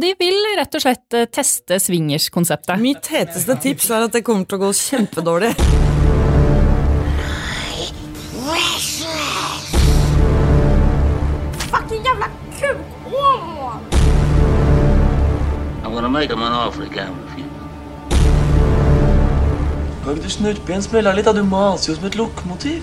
de vil rett og slett eh, teste swingers-konseptet. Mitt heteste tips er at det kommer til å gå kjempedårlig. Fucking jävla kukhål! I'm gonna make him an offer he can't refuse. Kan ikke du snurpe i en smella litt? da? Du maser jo som et lokomotiv.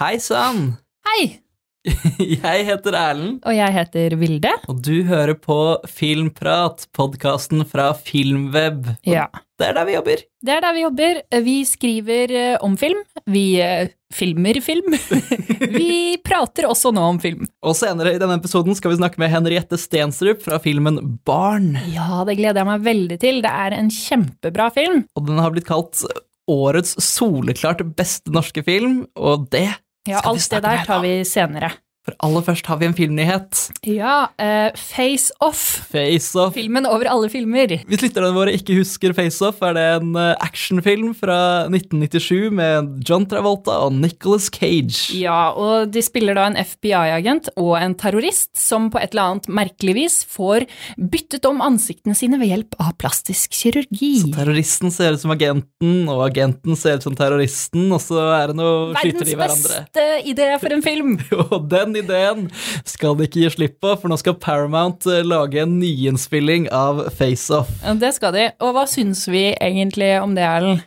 Hei sann! Hei! Jeg heter Erlend, Og jeg heter Vilde. og du hører på Filmprat, podkasten fra Filmweb. Ja. Det er der vi jobber. Det er der vi jobber. Vi skriver eh, om film. Vi eh, filmer film. vi prater også nå om film. Og senere i denne episoden skal vi snakke med Henriette Stensrup fra filmen Barn. Ja, det gleder jeg meg veldig til. Det er en kjempebra film. Og den har blitt kalt årets soleklart beste norske film, og det Ja, alt det der tar vi senere. For aller først har vi en filmnyhet. Ja, uh, Face Off. Face Off. Filmen over alle filmer. Hvis lytterne våre ikke husker Face Off, er det en eh, actionfilm fra 1997 med John Travolta og Nicolas Cage. Ja, og de spiller da en FBI-agent og en terrorist som på et eller annet merkelig vis får byttet om ansiktene sine ved hjelp av plastisk kirurgi. Så Terroristen ser ut som agenten, og agenten ser ut som terroristen, og så er det noe skyter Verdens de hverandre. beste idé for en film! Og den ideen skal de ikke gi slipp på, for nå skal Paramount eh, lage en nyinnspilling av Face Off. Det skal de. Og hva syns vi egentlig om det, Erlend?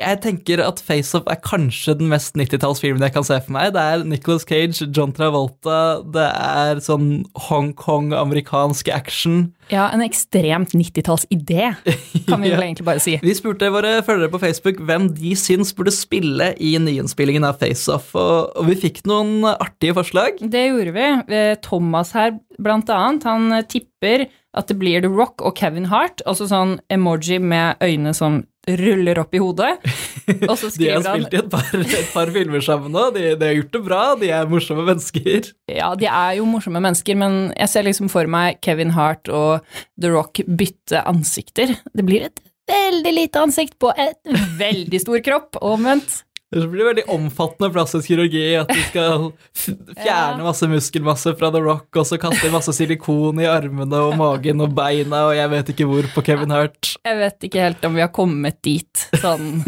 Jeg tenker at Face Off er kanskje den mest 90-tallsfilmen jeg kan se for meg. Det er Nicolas Cage, John Travolta, det er sånn Hongkong-amerikansk action. Ja, en ekstremt 90-tallsidé, kan vi vel egentlig bare si. Vi spurte våre følgere på Facebook hvem de syns burde spille i nyinnspillingen av Face Off, og, og vi fikk noen artige forslag. Det gjorde vi. Eh, Thomas her, blant annet, han tipper at det blir The Rock og Kevin Hart, altså sånn emoji med øyne som ruller opp i hodet. Og så skriver han De har spilt i et par, et par filmer sammen nå, de, de har gjort det bra, de er morsomme mennesker. Ja, de er jo morsomme mennesker, men jeg ser liksom for meg Kevin Hart og The Rock bytte ansikter. Det blir et veldig lite ansikt på et veldig stor kropp, omvendt. Det blir veldig omfattende plastisk kirurgi, at du skal fjerne masse muskelmasse fra The Rock, og så kaste masse silikon i armene og magen og beina, og jeg vet ikke hvor på Kevin Hart. Jeg vet ikke helt om vi har kommet dit, sånn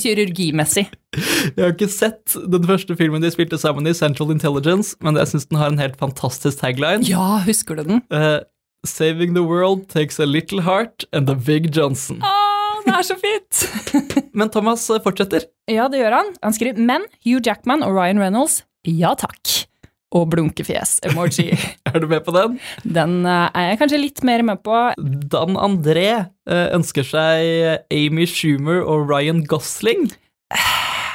kirurgimessig. Jeg har ikke sett den første filmen de spilte sammen i, Central Intelligence, men jeg syns den har en helt fantastisk tagline. Ja, husker du den? Uh, Saving the world takes a little heart and a big Johnson. Å, det er så fint! Men Thomas eh, fortsetter. Ja, det gjør han. Han skriver Men Hugh Jackman og Ryan Reynolds, ja takk. Og blunkefjes-emoji. Er du med på den? Den eh, er jeg kanskje litt mer med på. Dan André eh, ønsker seg Amy Schumer og Ryan Gosling.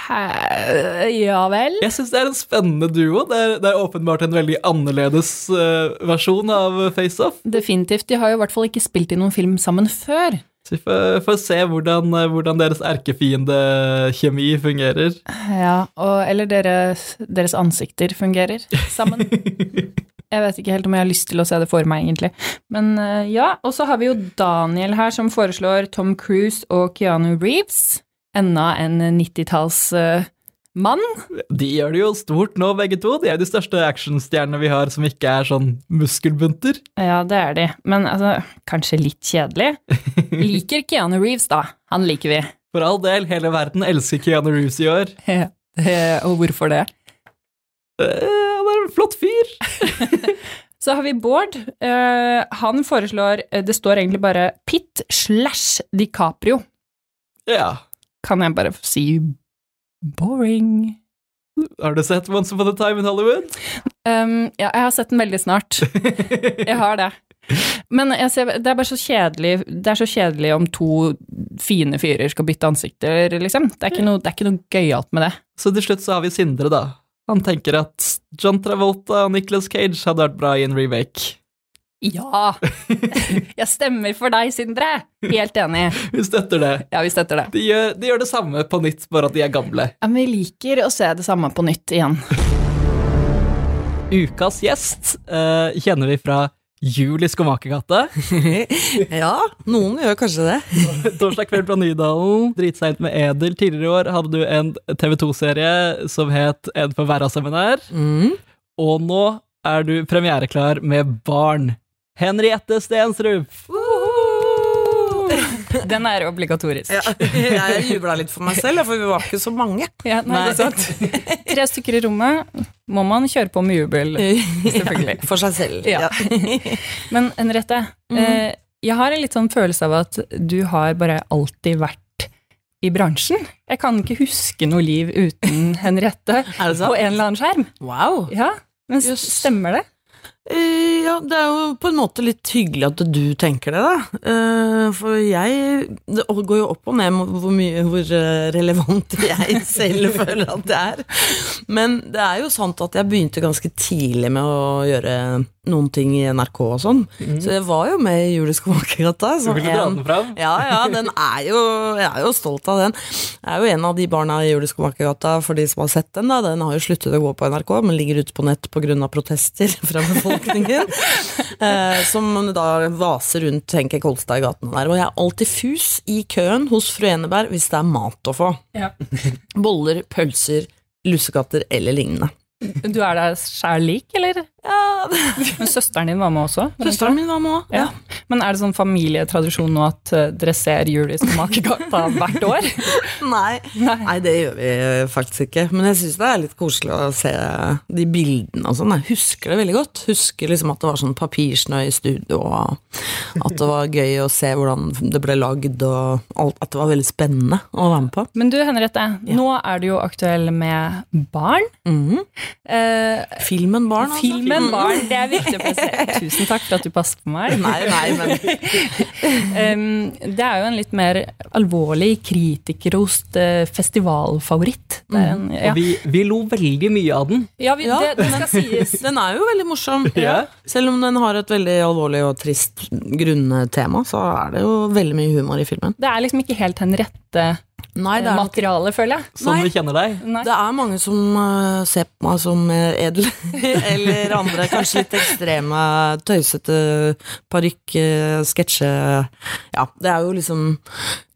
Ja vel? Jeg syns det er en spennende duo. Det er, det er åpenbart en veldig annerledes uh, versjon av Face Off. Definitivt. De har jo i hvert fall ikke spilt i noen film sammen før. Så vi får, får se hvordan, eh, hvordan deres erkefiendekjemi fungerer. Ja, og, eller deres, deres ansikter fungerer sammen. Jeg vet ikke helt om jeg har lyst til å se det for meg, egentlig. Men eh, ja, og så har vi jo Daniel her som foreslår Tom Cruise og Keanu Reeves. Enda en 90-tallsmann. De gjør det jo stort nå, begge to. De er de største actionstjernene vi har som ikke er sånn muskelbunter. ja, det er de. Men altså, kanskje litt kjedelig. Liker Keanu Reeves, da. Han liker vi. For all del, hele verden elsker Keanu Reeves i år. Og hvorfor det? Eh, Han er en flott fyr. Så har vi Bård. Eh, han foreslår eh, Det står egentlig bare Pitt slash DiCaprio. Ja. Kan jeg bare si boring? Har du sett Once Upon a Time in Hollywood? Um, ja, jeg har sett den veldig snart. Jeg har det. Men ser, det er bare så kjedelig Det er så kjedelig om to fine fyrer skal bytte ansikter, liksom. Det er ikke noe, det er ikke noe gøyalt med det. Så til slutt så har vi Sindre, da. Han tenker at John Travolta og Nicolas Cage hadde vært bra i en remake. Ja! Jeg stemmer for deg, Sindre! Helt enig. Vi støtter det. Ja, vi støtter det. De gjør, de gjør det samme på nytt, bare at de er gamle. Ja, men vi liker å se det samme på nytt igjen. Ukas gjest uh, kjenner vi fra Jul i Skomakergata. Ja, noen gjør kanskje det. Torsdag kveld fra Nydalen. Dritseint med Edel. Tidligere i år hadde du en TV2-serie som het En for hverdagseminar. Mm. Og nå er du premiereklar med barn. Henriette Stensrup. Den er obligatorisk. Ja, jeg jubla litt for meg selv, for vi var ikke så mange. Ja, nei, sant. Tre stykker i rommet må man kjøre på med jubel, selvfølgelig. For seg selv. Ja. Men Henriette, eh, jeg har en litt sånn følelse av at du har bare alltid vært i bransjen. Jeg kan ikke huske noe liv uten Henriette på en eller annen skjerm. Wow. Ja, men stemmer det? Eh, ja, det er jo på en måte litt hyggelig at du tenker det, da. Eh, for jeg Det går jo opp og ned med hvor mye hvor eh, relevant jeg selv føler at det er. Men det er jo sant at jeg begynte ganske tidlig med å gjøre noen ting i NRK og sånn. Så jeg var jo med i Juleskomakergata. Du som dra den fram? Ja, ja, den er jo Jeg er jo stolt av den. Jeg er jo en av de barna i Juleskomakergata, for de som har sett den, da. Den har jo sluttet å gå på NRK, men ligger ute på nett pga. protester fra befolkningen. eh, som da vaser rundt Henke Kolstad i gatene der. Og jeg er alltid fus i køen hos fru Eneberg hvis det er mat å få. Ja. Boller, pølser, lussekatter eller lignende. Du er deg sjæl lik, eller? Ja, Men søsteren din var med også? Søsteren min var med òg. Ja. Men er det sånn familietradisjon nå at eh, dere ser jul i Skomakergata hvert år? Nei. Nei. Nei, det gjør vi faktisk ikke. Men jeg syns det er litt koselig å se de bildene og sånn. Jeg husker det veldig godt. Husker liksom at det var sånn papirsnø i studio, og at det var gøy å se hvordan det ble lagd, og alt, at det var veldig spennende å være med på. Men du Henriette, nå er du jo aktuell med barn. Mhm. Eh, Filmen Barn, altså. filmen Barn, det er viktig å presisere. Tusen takk for at du passet på meg. Nei, nei, men um, det er jo en litt mer alvorlig kritikerost eh, festivalfavoritt. Det er en, ja. Og vi, vi lo veldig mye av den. ja, vi, Ja. det, det skal sies. den er jo veldig morsom. Ja. Selv om den har et veldig alvorlig og trist grunntema, så er det jo veldig mye humor i filmen. Det er liksom ikke helt Henriette-materiale, Nei, det er materiale, føler jeg. Som Nei. vi kjenner deg. Nei. Det er mange som uh, ser på meg som eh, edel, eller andre kanskje litt ekstreme, tøysete parykk, sketsje Ja, det er jo liksom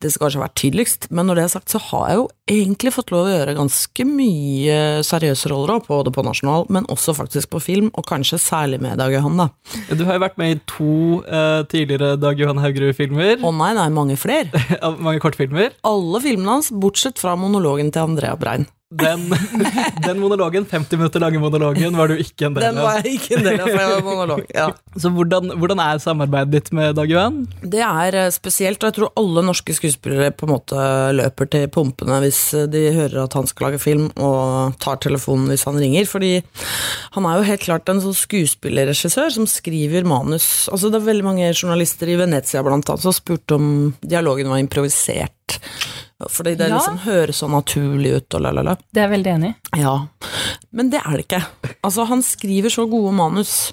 Det skal kanskje vært tydeligst, men når det er sagt, så har jeg jo egentlig fått lov å gjøre ganske mye seriøse roller, både på nasjonal, men også faktisk på film, og kanskje særlig med Dag Johan, da. Du har jo vært med i to eh, tidligere Dag Johan Haugerud-filmer. Å nei, nei, mange flere. Mange kortfilmer. Alle filmene hans, bortsett fra monologen til Andrea Brein. Den, den monologen, 50 minutter lange monologen, var du ikke en del av. Den var jeg ikke en del av, for jeg var monolog. Ja. Så hvordan, hvordan er samarbeidet ditt med Dag Johan? Det er eh, spesielt, og jeg tror alle norske skuespillere på en måte løper til pumpene hvis eh, de hører at han skal lage film, og tar telefonen hvis han ringer. Fordi han er jo helt klart en sånn skuespillerregissør som skriver manus. Altså Det er veldig mange journalister i Venezia blant annet som spurte om dialogen var improvisert. Fordi det Ja. liksom høres så naturlig ut og la, la, la. Det er jeg veldig enig i. Ja, men det er det ikke. Altså, han skriver så gode manus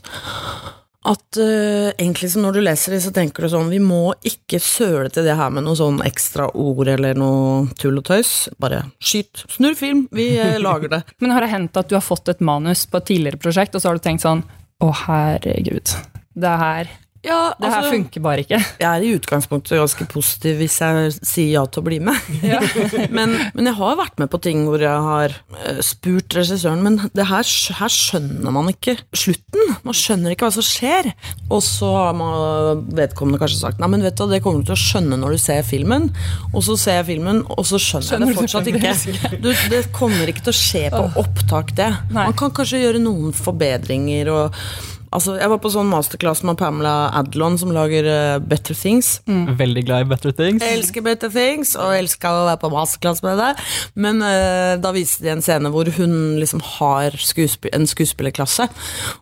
at uh, egentlig så når du leser det, så tenker du sånn Vi må ikke søle til det her med noe sånn ekstra ord eller noe tull og tøys. Bare skyt. Snurr film. Vi uh, lager det. Men har det hendt at du har fått et manus på et tidligere prosjekt, og så har du tenkt sånn Å, herregud. Det her, Ja, det her altså, funker bare ikke. jeg er i utgangspunktet ganske positiv hvis jeg sier ja til å bli med. men, men jeg har vært med på ting hvor jeg har eh, spurt regissøren, men det her, her skjønner man ikke slutten. Man skjønner ikke hva som skjer. Og så har man vedkommende kanskje sagt nei, men vet du, det kommer du til å skjønne når du ser filmen. Og så ser jeg filmen, og så skjønner, Skjønner jeg det fortsatt ikke. Du, det kommer ikke til å skje på opptak, det. Nei. Man kan kanskje gjøre noen forbedringer og Altså, jeg var på sånn masterclass med Pamela Adlon, som lager uh, Better Things. Veldig glad i Better Things. Jeg elsker Better Things, og elska å være på masterclass med deg. Men uh, da viste de en scene hvor hun liksom har skuesp en skuespillerklasse.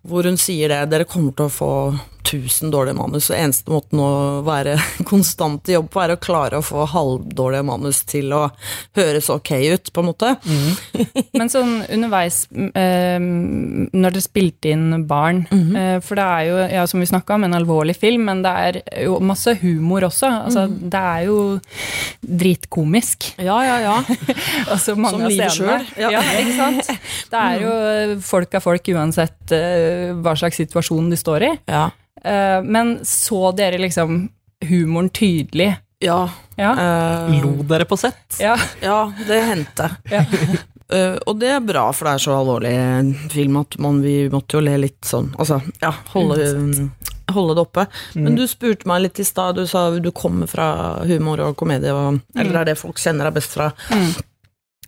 Hvor hun sier det Dere kommer til å få 1000 dårlige manus, og eneste måten å være konstant i jobb på, er å klare å få halvdårlige manus til å høres ok ut, på en måte. Men sånn underveis, eh, når dere spilte inn barn eh, For det er jo, ja, som vi snakka om, en alvorlig film, men det er jo masse humor også. Altså, Det er jo dritkomisk. Ja, ja, ja. Altså, Som livet sjøl. ja. Ja. ikke sant? Det er jo folk av folk uansett eh, hva slags situasjon de står i. ja. Eh, men så dere liksom humoren tydelig? Ja. Ja. Uh, Lo dere på sett? ja. ja, det hendte. ja. Uh, og det er bra, for det er så alvorlig film at man, vi måtte jo le litt sånn. Altså, ja, holde, holde det oppe. Men du spurte meg litt i stad, du sa du kommer fra humor og komedie, og, eller det er det folk kjenner deg best fra.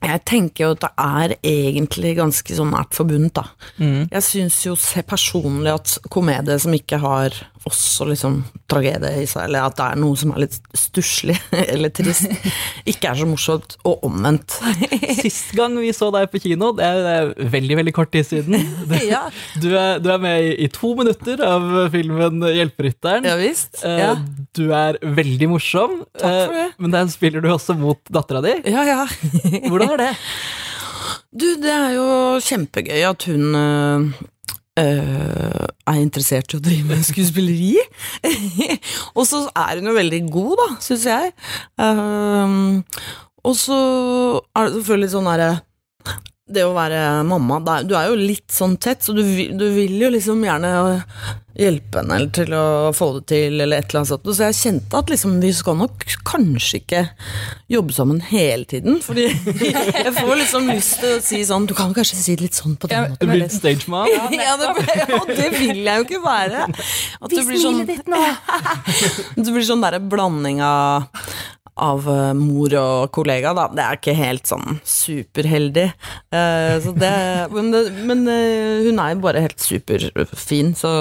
Jeg tenker jo at det er egentlig ganske sånn nært forbundet, da. Mm. Jeg syns jo personlig at komedie som ikke har også liksom tragedie i seg, eller at det er noe som er litt stusslig eller trist, ikke er så morsomt, og omvendt. Sist gang vi så deg på kino, det er, det er veldig veldig kort tid siden. Du, Ja, du, er, du er med i, i to minutter av filmen 'Hjelperytteren'. ja visst. Eh, Ja. Du er veldig morsom, Takk for eh, det. men der spiller du også mot dattera di. ja, ja. Hvordan er det? Du, det er jo kjempegøy at hun øh, er interessert i å drive med skuespilleri. og så er hun jo veldig god, da, syns jeg. Um, og så er det selvfølgelig sånn derre det å være mamma Du er jo litt sånn tett, så du, vil- du vil jo liksom gjerne hjelpe henne eller til å få det til, eller et eller annet sånt. Så jeg kjente at liksom, vi skal nok kanskje ikke jobbe sammen hele tiden. Fordi jeg får liksom lyst til å si sånn Du kan kanskje si det litt sånn på den Ja, måten. Blir stage mom? Ja, det, og det vil jeg jo ikke være. At det blir sånn, det blir sånn derre blanding av av eh, mor og kollega, da. Det er ikke helt sånn superheldig. Eh, så det, men det, men eh, hun er jo bare helt superfin, så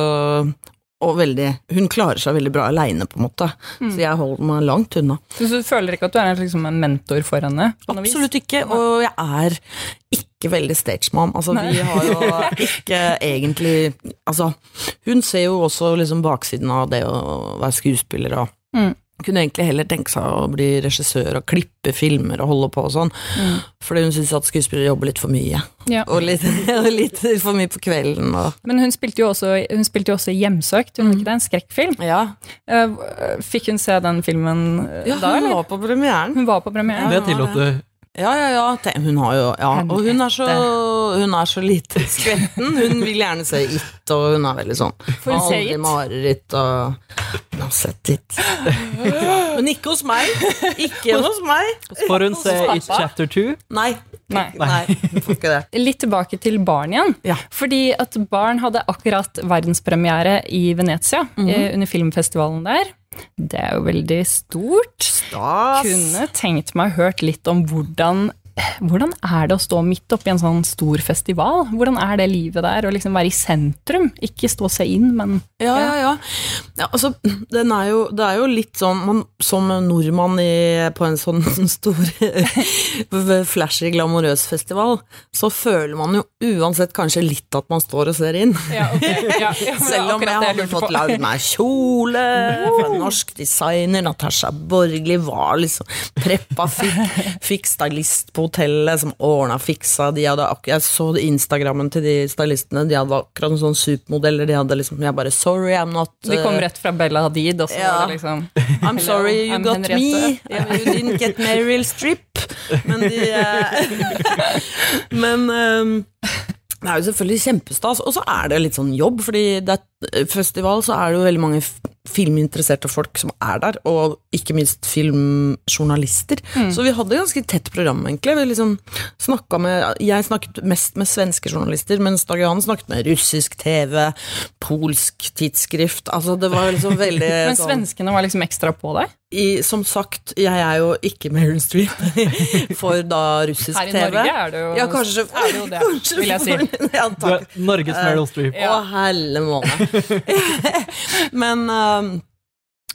og veldig Hun klarer seg veldig bra aleine, på en måte. Så jeg holder meg langt unna. Så du føler ikke at du er liksom, en mentor for henne? Absolutt ikke, og jeg er ikke veldig stagemom. Altså, vi har jo ikke egentlig Altså, hun ser jo også liksom baksiden av det å være skuespiller og Mm. Kunne egentlig heller tenke seg å bli regissør og klippe filmer og holde på og sånn, fordi hun syntes at skuespillere jobber litt for mye. Ja. Og litt, og litt for mye på kvelden og Men hun spilte jo også, hun spilte jo også Hjemsøkt, hun ikke det? En skrekkfilm. Ja, Eh, Fikk hun se den filmen ja da, hun var på premieren. Hun var på premieren. Det tillot du. Ja, ja, ja. Hun har jo Ja, og hun er så, hun er så lite skvetten. Hun vil gjerne se It, og hun er veldig sånn Aldri It? mareritt og Hun har. Men ikke hos meg. Ikke hos meg. Får hun se? It Chapter 2? Nei. Nei. Nei, det. Litt tilbake til Barn igjen. Ja. Fordi at Barn hadde akkurat verdenspremiere i Venezia, mm -hmm. under filmfestivalen der. Det er jo veldig stort. Stas. Kunne tenkt meg hørt litt om hvordan hvordan er det å stå midt oppi en sånn stor festival? Hvordan er det livet der, å liksom være i sentrum? Ikke stå seg inn, men Ja, ja, ja. ja altså, den er jo, det er jo litt sånn man, Som nordmann i, på en sånn stor flashy, glamorøs festival, så føler man jo uansett kanskje litt at man står og ser inn. ja, okay. ja, ja, Selv om jeg det hadde fått lagd meg kjole fra norsk designer, Natasha Borgli var liksom preppa, fikk, fikk stylist på hotellet som ordna, fiksa, de hadde Jeg så Instagrammen til de stylistene, de hadde akkurat noen sånne supermodeller, de hadde liksom Jeg bare sorry, I'm not De kom uh, rett fra Bella Hadid, og så Ja. var det liksom I'm sorry you I'm got me, Henriette. Ja. you didn't get Meryl Streep. Men de eh, Men um, det er jo selvfølgelig kjempestas, og så er det litt sånn jobb, fordi det er festival, så er det jo veldig mange filminteresserte folk som er der, og ikke minst filmjournalister. Så vi hadde ganske tett program, egentlig. Vi liksom med, jeg snakket mest med svenske journalister, mens Dag Johan snakket med russisk TV, polsk tidsskrift. Altså, det var liksom veldig Men sånn svenskene var liksom ekstra på deg? i, som sagt, jeg er jo ikke Meryl Streep for da russisk TV. Her i TV. Norge er det jo ja, kanskje, er det jo det, vil jeg si. Ja, Du er Norges Meryl Streep. Å, helle måne. men, um,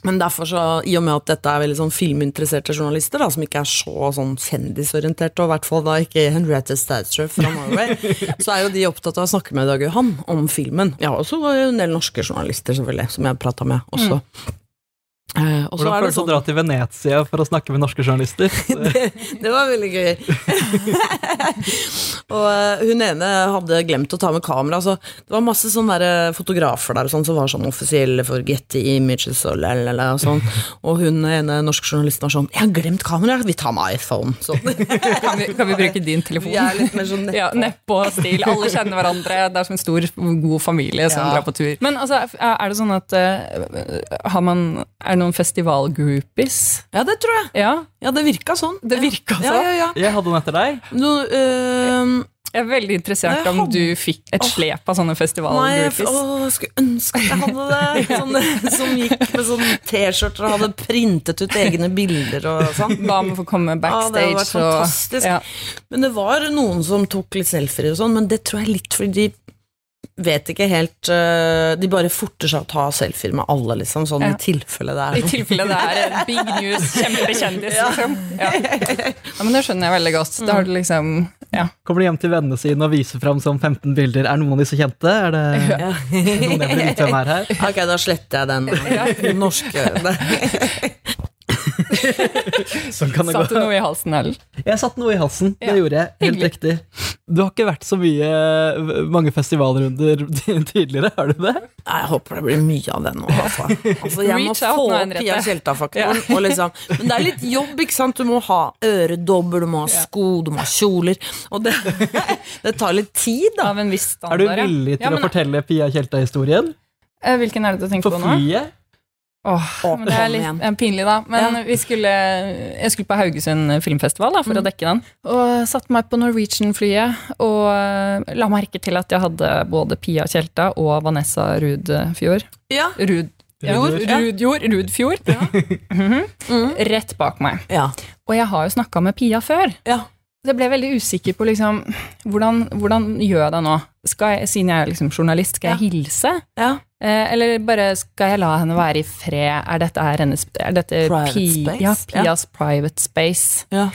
men derfor så, i og med at dette er veldig sånn filminteresserte journalister, da, som ikke er så sånn kjendisorienterte, og i hvert fall da ikke Henriette Stadsrup fra Norway, så er jo de opptatt av å snakke med Dag Johan om filmen. Ja, og så var det jo en del norske journalister, selvfølgelig, som jeg prata med også. Eh, og Hvordan føles det det å sånn dra til Venezia for å snakke med norske journalister? det, det var veldig gøy. og eh, hun ene hadde glemt å ta med kamera, så det var masse sånne der, eh, fotografer der og sånn, som var sånn offisielle for Getty Images og lalala og sånn. Og hun ene norske journalisten var sånn 'Jeg har glemt kamera, vi tar med iPhone'. Sånn. Kan vi, kan vi bruke din telefon? Vi er litt mer sånn Ja, Neppe-stil. Alle kjenner hverandre. Det er som en stor, god familie som Ja. drar på tur. Men altså, er det sånn at uh, har man, er det noen festivalgroupies. Ja, det tror jeg. Ja, Ja, det virka sånn. det virka Ja, sånn. ja, ja. Jeg hadde den etter deg. Nå, øh, Jeg er veldig interessert Nei, om du fikk et Åh. slep av sånne Nei, festivalgroupies. å, jeg skulle ønske at jeg hadde det. Sånne, som gikk med sånne T-skjorter og hadde printet ut egne bilder og sånn. Ba om å få komme Ja, det hadde backstage vært og fantastisk. ja. Men det var noen som tok litt selfier og sånn, men det tror jeg er litt fordi de vet ikke helt øh, De bare forter seg å ta selfier med alle, liksom, sånn Ja. i tilfelle det er I tilfelle det er big news, kjempekjendis, liksom. Ja. ja, men det skjønner jeg veldig godt. Da har du liksom Ja. Kommer de hjem til vennene sine og viser fram sånn 15 bilder? Er noen av disse kjente? Er det Ja. noen jeg burde vite hvem er her? Ok, da sletter jeg den norske. Sånn kan det Satte gå. noe i halsen, Ellen. Jeg satt noe i halsen. Det Ja, gjorde jeg. Helt hyggelig. riktig. Du har ikke vært så mye mange festivalrunder tidligere, har du det? Nei, Jeg håper det blir mye av det nå. Altså. Altså, jeg må få opp Pia Tjelta-faktoren. Ja. Liksom. Men det er litt jobb, ikke sant. Du må ha øredobber, du må ha sko, du må ha kjoler. Og det, det tar litt tid, da. Av en viss Er du villig til Ja, å fortelle Pia Tjelta-historien? eh, Hvilken er det du tenker For på nå? flyet? Åh, oh, men det er litt eh, pinlig, da. Men Ja. vi skulle, jeg skulle på Haugesund filmfestival da, for å dekke den. Og satte meg på Norwegian-flyet og eh, la merke til at jeg hadde både Pia Tjelta og Vanessa Rudfjord. Ja. Rud, Rudjord, Rudjord, ja. Rudjord, Rudfjord. Mhm. Mm. Rett bak meg. Ja. Og jeg har jo snakka med Pia før. ja. Så jeg ble veldig usikker på liksom, hvordan, hvordan gjør jeg det nå? Skal jeg, siden jeg er liksom journalist, skal jeg hilse? ja. Eh, eller bare skal jeg la henne være i fred? Er dette, er hennes, er dette Private Pi, space? Ja, Pias private space. ja.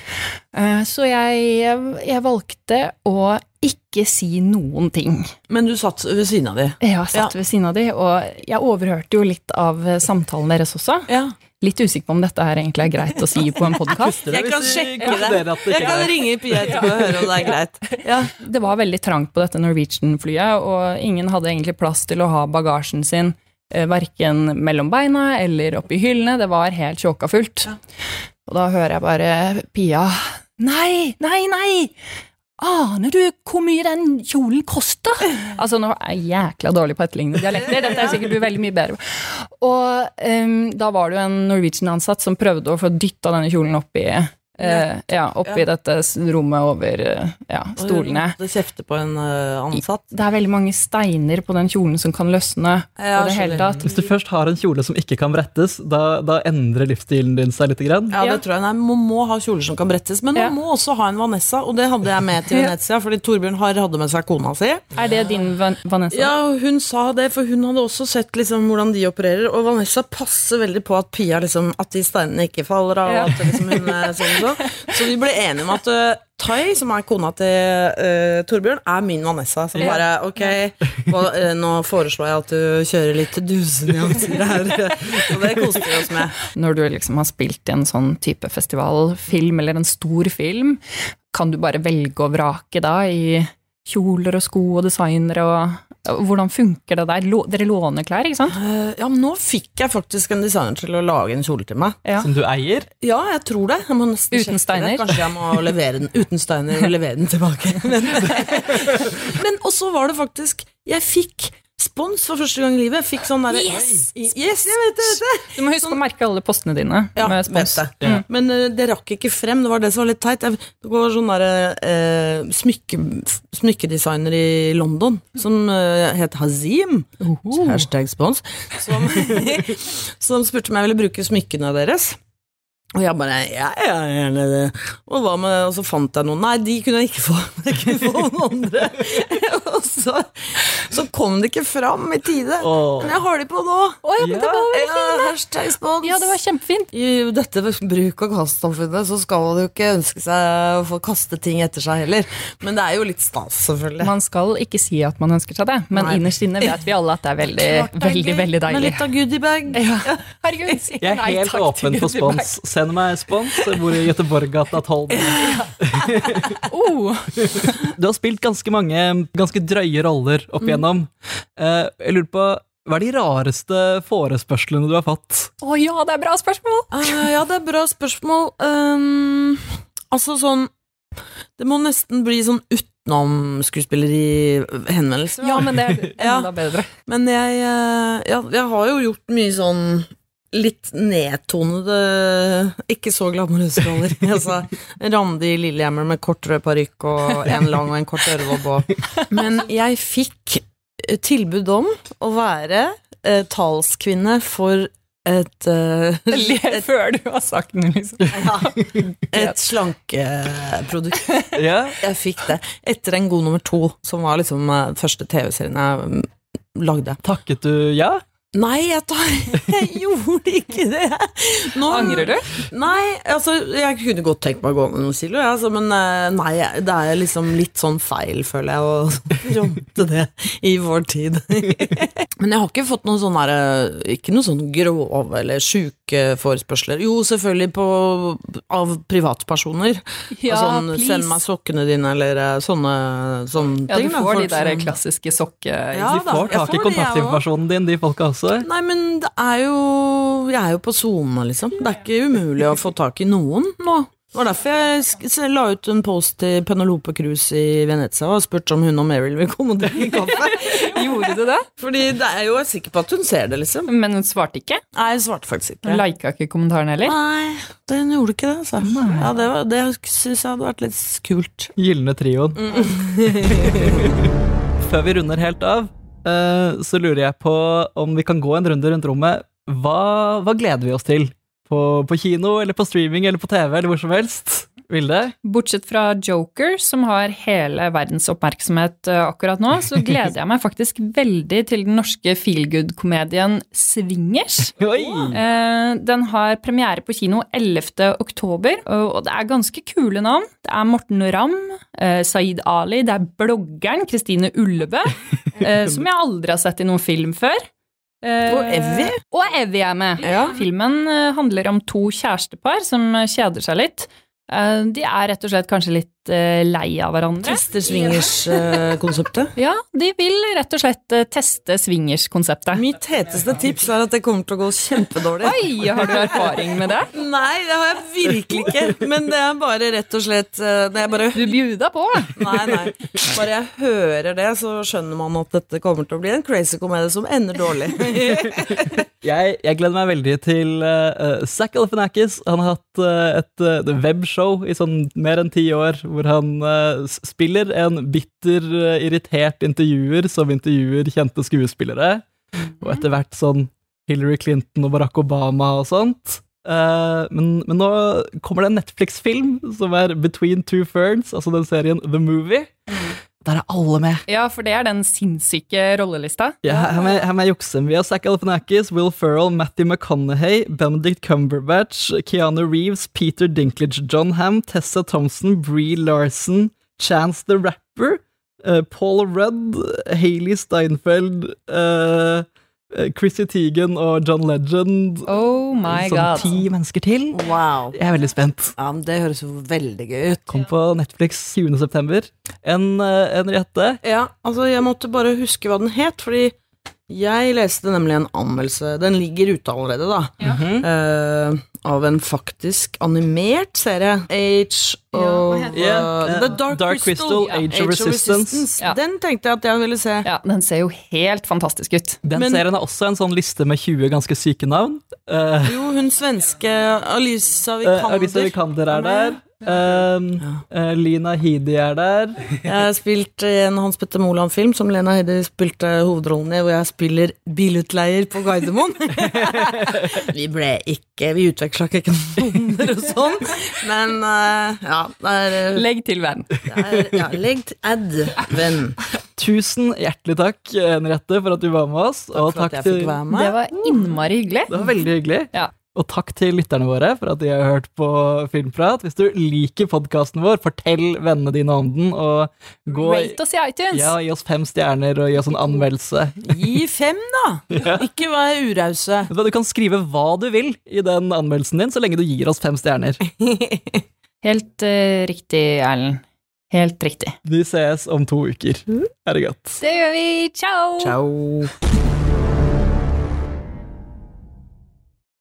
Eh, så jeg, jeg valgte å ikke si noen ting. Men du satt ved siden av de. Jeg satt ved siden av de, og jeg overhørte jo litt av samtalen deres også. Ja. Litt usikker på om dette her egentlig er greit å si på en podkast. Jeg kan sjekke det. det Jeg kan ringe Pia etterpå og høre om det er greit. Ja. Det var veldig trangt på dette Norwegian-flyet, og ingen hadde egentlig plass til å ha bagasjen sin eh, verken mellom beina eller oppi hyllene. Det var helt tjåkafullt. Og da hører jeg bare Pia Nei, nei, nei! Aner du hvor mye den kjolen koster? Altså, nå er jeg jækla dårlig på etterlignende dialekter. Dette er sikkert du veldig mye bedre på. Og um, da var det jo en Norwegian-ansatt som prøvde å få dytta denne kjolen opp i eh, ja, oppi dette rommet over eh, ja, stolene. Det kjefter på en øh, ansatt. Det er veldig mange steiner på den kjolen som kan løsne. Ja, på det hele tatt. Hvis du først har en kjole som ikke kan brettes, da, da endrer livsstilen din seg litt. Grann. Ja, det Ja. tror jeg. Nei, man må ha kjoler som kan brettes, men man Ja. må også ha en Vanessa, og det hadde jeg med til Ja. Venezia, fordi Torbjørn Harr hadde med seg kona si. Er det din Van Vanessa? Ja, hun sa det, for hun hadde også sett liksom hvordan de opererer, og Vanessa passer veldig på at Pia liksom, at de steinene ikke faller av, Ja. og at liksom hun er sånn og sånn. Så vi ble enige om at uh, Tai, som er kona til uh, Torbjørn, er min Vanessa. Som Ja. bare ok, hva, uh, nå foreslår jeg at du kjører litt dusenyanser her. Og det koser vi oss med. Når du liksom har spilt i en sånn type festivalfilm, eller en stor film, kan du bare velge og vrake da i kjoler og sko og designere og Hvordan funker det der? Dere låner klær, ikke sant? Eh, ja, men nå fikk jeg faktisk en designer til å lage en kjole til meg. Ja. Som du eier. Ja, jeg tror det. Jeg må Uten steiner? Det. Kanskje jeg må levere den uten steiner og levere den tilbake. Men, men og så var det faktisk Jeg fikk spons for første gang i livet. Fikk sånn derre Yes! Yes, jeg vet det! Vet det. Du må huske å merke alle postene dine Ja, med spons. det. Ja. Men uh, det rakk ikke frem. Det var det som var litt teit. Jeg, det var sånn derre uh, smykke, smykkedesigner i London som uh, het Hazim. Hashtag spons. Som, som spurte om jeg ville bruke smykkene deres. Og jeg bare ja, ja, gjerne det. Og, hva med, og så fant jeg noen. Nei, de kunne jeg ikke få. Jeg kunne få noen andre. og så, så kom det ikke fram i tide. Åh. Men jeg har de på nå. Å, ja, men det var Ja, hashtag spons. Ja, det var kjempefint. I dette bruk- og kastsamfunnet så skal man jo ikke ønske seg å få kaste ting etter seg heller. Men det er jo litt stas, selvfølgelig. Man skal ikke si at man ønsker seg det, men Nei. innerst inne vet vi alle at det er veldig, Klart veldig, er veldig, deilig. veldig Med litt av goodiebag. Ja. Herregud. Jeg er helt åpen for spons. Send meg spons. Jeg bor i Göteborggata 12. Oh, Du har spilt ganske mange ganske drøye roller opp igjennom. Eh, jeg lurer på hva er de rareste forespørslene du har fått? Å ja, det er bra spørsmål! Uh, ja, det er bra spørsmål. Um, altså sånn Det må nesten bli sånn utenomskuespilleri-henvendelser. Ja, men det er Ja. bedre. Men jeg, eh, ja, jeg har jo gjort mye sånn litt nedtonede, ikke så glamorøse roller. Altså, Randi Lillehammer med kort rød parykk og en lang og en kort ørevobb og Men jeg fikk eh, tilbud om å være eh, talskvinne for et, Le før du har sagt den, liksom. ja, et slankeprodukt. Ja. Jeg fikk det etter en god nummer to, som var liksom eh, første TV-serien jeg mm, lagde. Takket du ja? Nei, jeg, tar, jeg gjorde ikke det. Nå, Angrer du? Nei, altså, jeg kunne godt tenkt meg å gå ned noen kilo, ja, altså, men eh, nei, det er liksom litt sånn feil, føler jeg, å fronte det i vår tid. men jeg har ikke fått noen sånne ikke noen sånn grove eller sjuke forespørsler. Jo, selvfølgelig på, av privatpersoner. Ja, sånn, please. send meg sokkene dine, eller eh, sånne, sånne Ja, du får da, får de der klassiske sokke... Ja, da, får tak i kontaktinformasjonen din, de folka også. Nei, men det er jo Jeg er jo på sona, liksom. Det er ikke umulig å få tak i noen nå. Det var derfor jeg la ut en post til Penelope Cruz i Venezia og spurte om hun og Meryl vil komme og drikke kaffe. Gjorde du det? Fordi det er jo jeg er sikker på at hun ser det, liksom. Men hun svarte ikke? Nei, hun svarte faktisk ikke. Hun lika ikke kommentaren heller? Nei, hun gjorde ikke det, altså. Ja, det, var- det syns jeg hadde vært litt kult. Gylne trioen. Før vi runder helt av, så lurer jeg på om vi kan gå en runde rundt rommet. Hva, hva gleder vi oss til? På, på kino, eller på streaming, eller på TV, eller hvor som helst? Vilde? Bortsett fra Joker, som har hele verdens oppmerksomhet eh, akkurat nå, så gleder jeg meg faktisk veldig til den norske feelgood-komedien Swingers. Oi! Eh, Den har premiere på kino 11. oktober, og det er ganske kule navn. Det er Morten Ramm, eh, Saeed Ali, det er bloggeren Kristine Ullebø, eh, som jeg aldri har sett i noen film før. Eh, Og Evy. Og Evy er med. Ja. Filmen handler om to kjærestepar som kjeder seg litt. Eh, De er rett og slett kanskje litt eh, lei av hverandre. Tester swingers-konseptet. Ja, de vil rett og slett eh, teste swingers-konseptet. Mitt heteste tips er at det kommer til å gå kjempedårlig. Oi, har du erfaring med det? Nei, det har jeg virkelig ikke. Men det er bare rett og slett eh, Det er bare Du bjuda på. Nei, nei. Bare jeg hører det, så skjønner man at dette kommer til å bli en crazy komedie som ender dårlig. Jeg, jeg gleder meg veldig til uh, Zack Galifianakis. Han har hatt uh, et uh, webshow i sånn mer enn ti år, hvor han uh, spiller en bitter, eh, irritert intervjuer som intervjuer kjente skuespillere. Og etter hvert sånn Hillary Clinton og Barack Obama og sånt. Uh, men, men nå kommer det en Netflix-film som er Between Two Ferns, altså den serien The Movie. Der er alle med. Ja, for det er den sinnssyke rollelista. Ja, her med, her med juksen. Vi har Zack Galifianakis, Will Ferrell, Matthew McConaughey, Benedict Cumberbatch, Keanu Reeves, Peter Dinklage, John Hamm, Tessa Thompson, Brie Larson, Chance the Rapper, uh, Paul Rudd, Hailey Steinfeld, eh, Chrissy Teigen og John Legend. Oh my sånn god. ti mennesker til. Wow. Jeg er veldig spent. Ja, men Det høres jo veldig gøy ut. Kom på Netflix 20. september. En, eh, en rette. Ja, altså jeg måtte bare huske hva den het, fordi jeg leste nemlig en anmeldelse Den ligger ute allerede, da. ja. uh, av en faktisk animert serie. Age of ja, den? uh, The Dark, Dark Crystal, Ja, Age of Resistance. Ja. Den tenkte jeg at jeg ville se. Ja, den ser jo helt fantastisk ut. Den Men- serien er også en sånn liste med 20 ganske syke navn. Uh, Jo, hun svenske Alisa Eh, Vikander. Alisa Vikander er der. Um, eh, Lina Hidi er der. Jeg har spilt i en Hans Petter Moland-film som Lena Hidi spilte hovedrollen i, hvor jeg spiller bilutleier på Gardermoen. vi ble ikke Vi utveksla ikke nummer og sånn, men uh, ja, det er, eh, Legg til venn. er ja, Legg til add, venn. Tusen hjertelig takk, Henriette, for at du var med oss. og For at takk jeg fikk til, Det var innmari hyggelig. det var veldig hyggelig. Ja. Og takk til lytterne våre for at de har hørt på Filmprat. Hvis du liker podkasten vår, fortell vennene dine om den, og gå Rate oss i iTunes. ja, gi oss fem stjerner og gi oss en anmeldelse. Gi fem, da! Ikke vær urause. Du kan skrive hva du vil i den anmeldelsen din, så lenge du gir oss fem stjerner. Helt uh, riktig, Erlend. Helt riktig. Vi ses om to uker. Er det godt. Det gjør vi. Ciao! Ciao.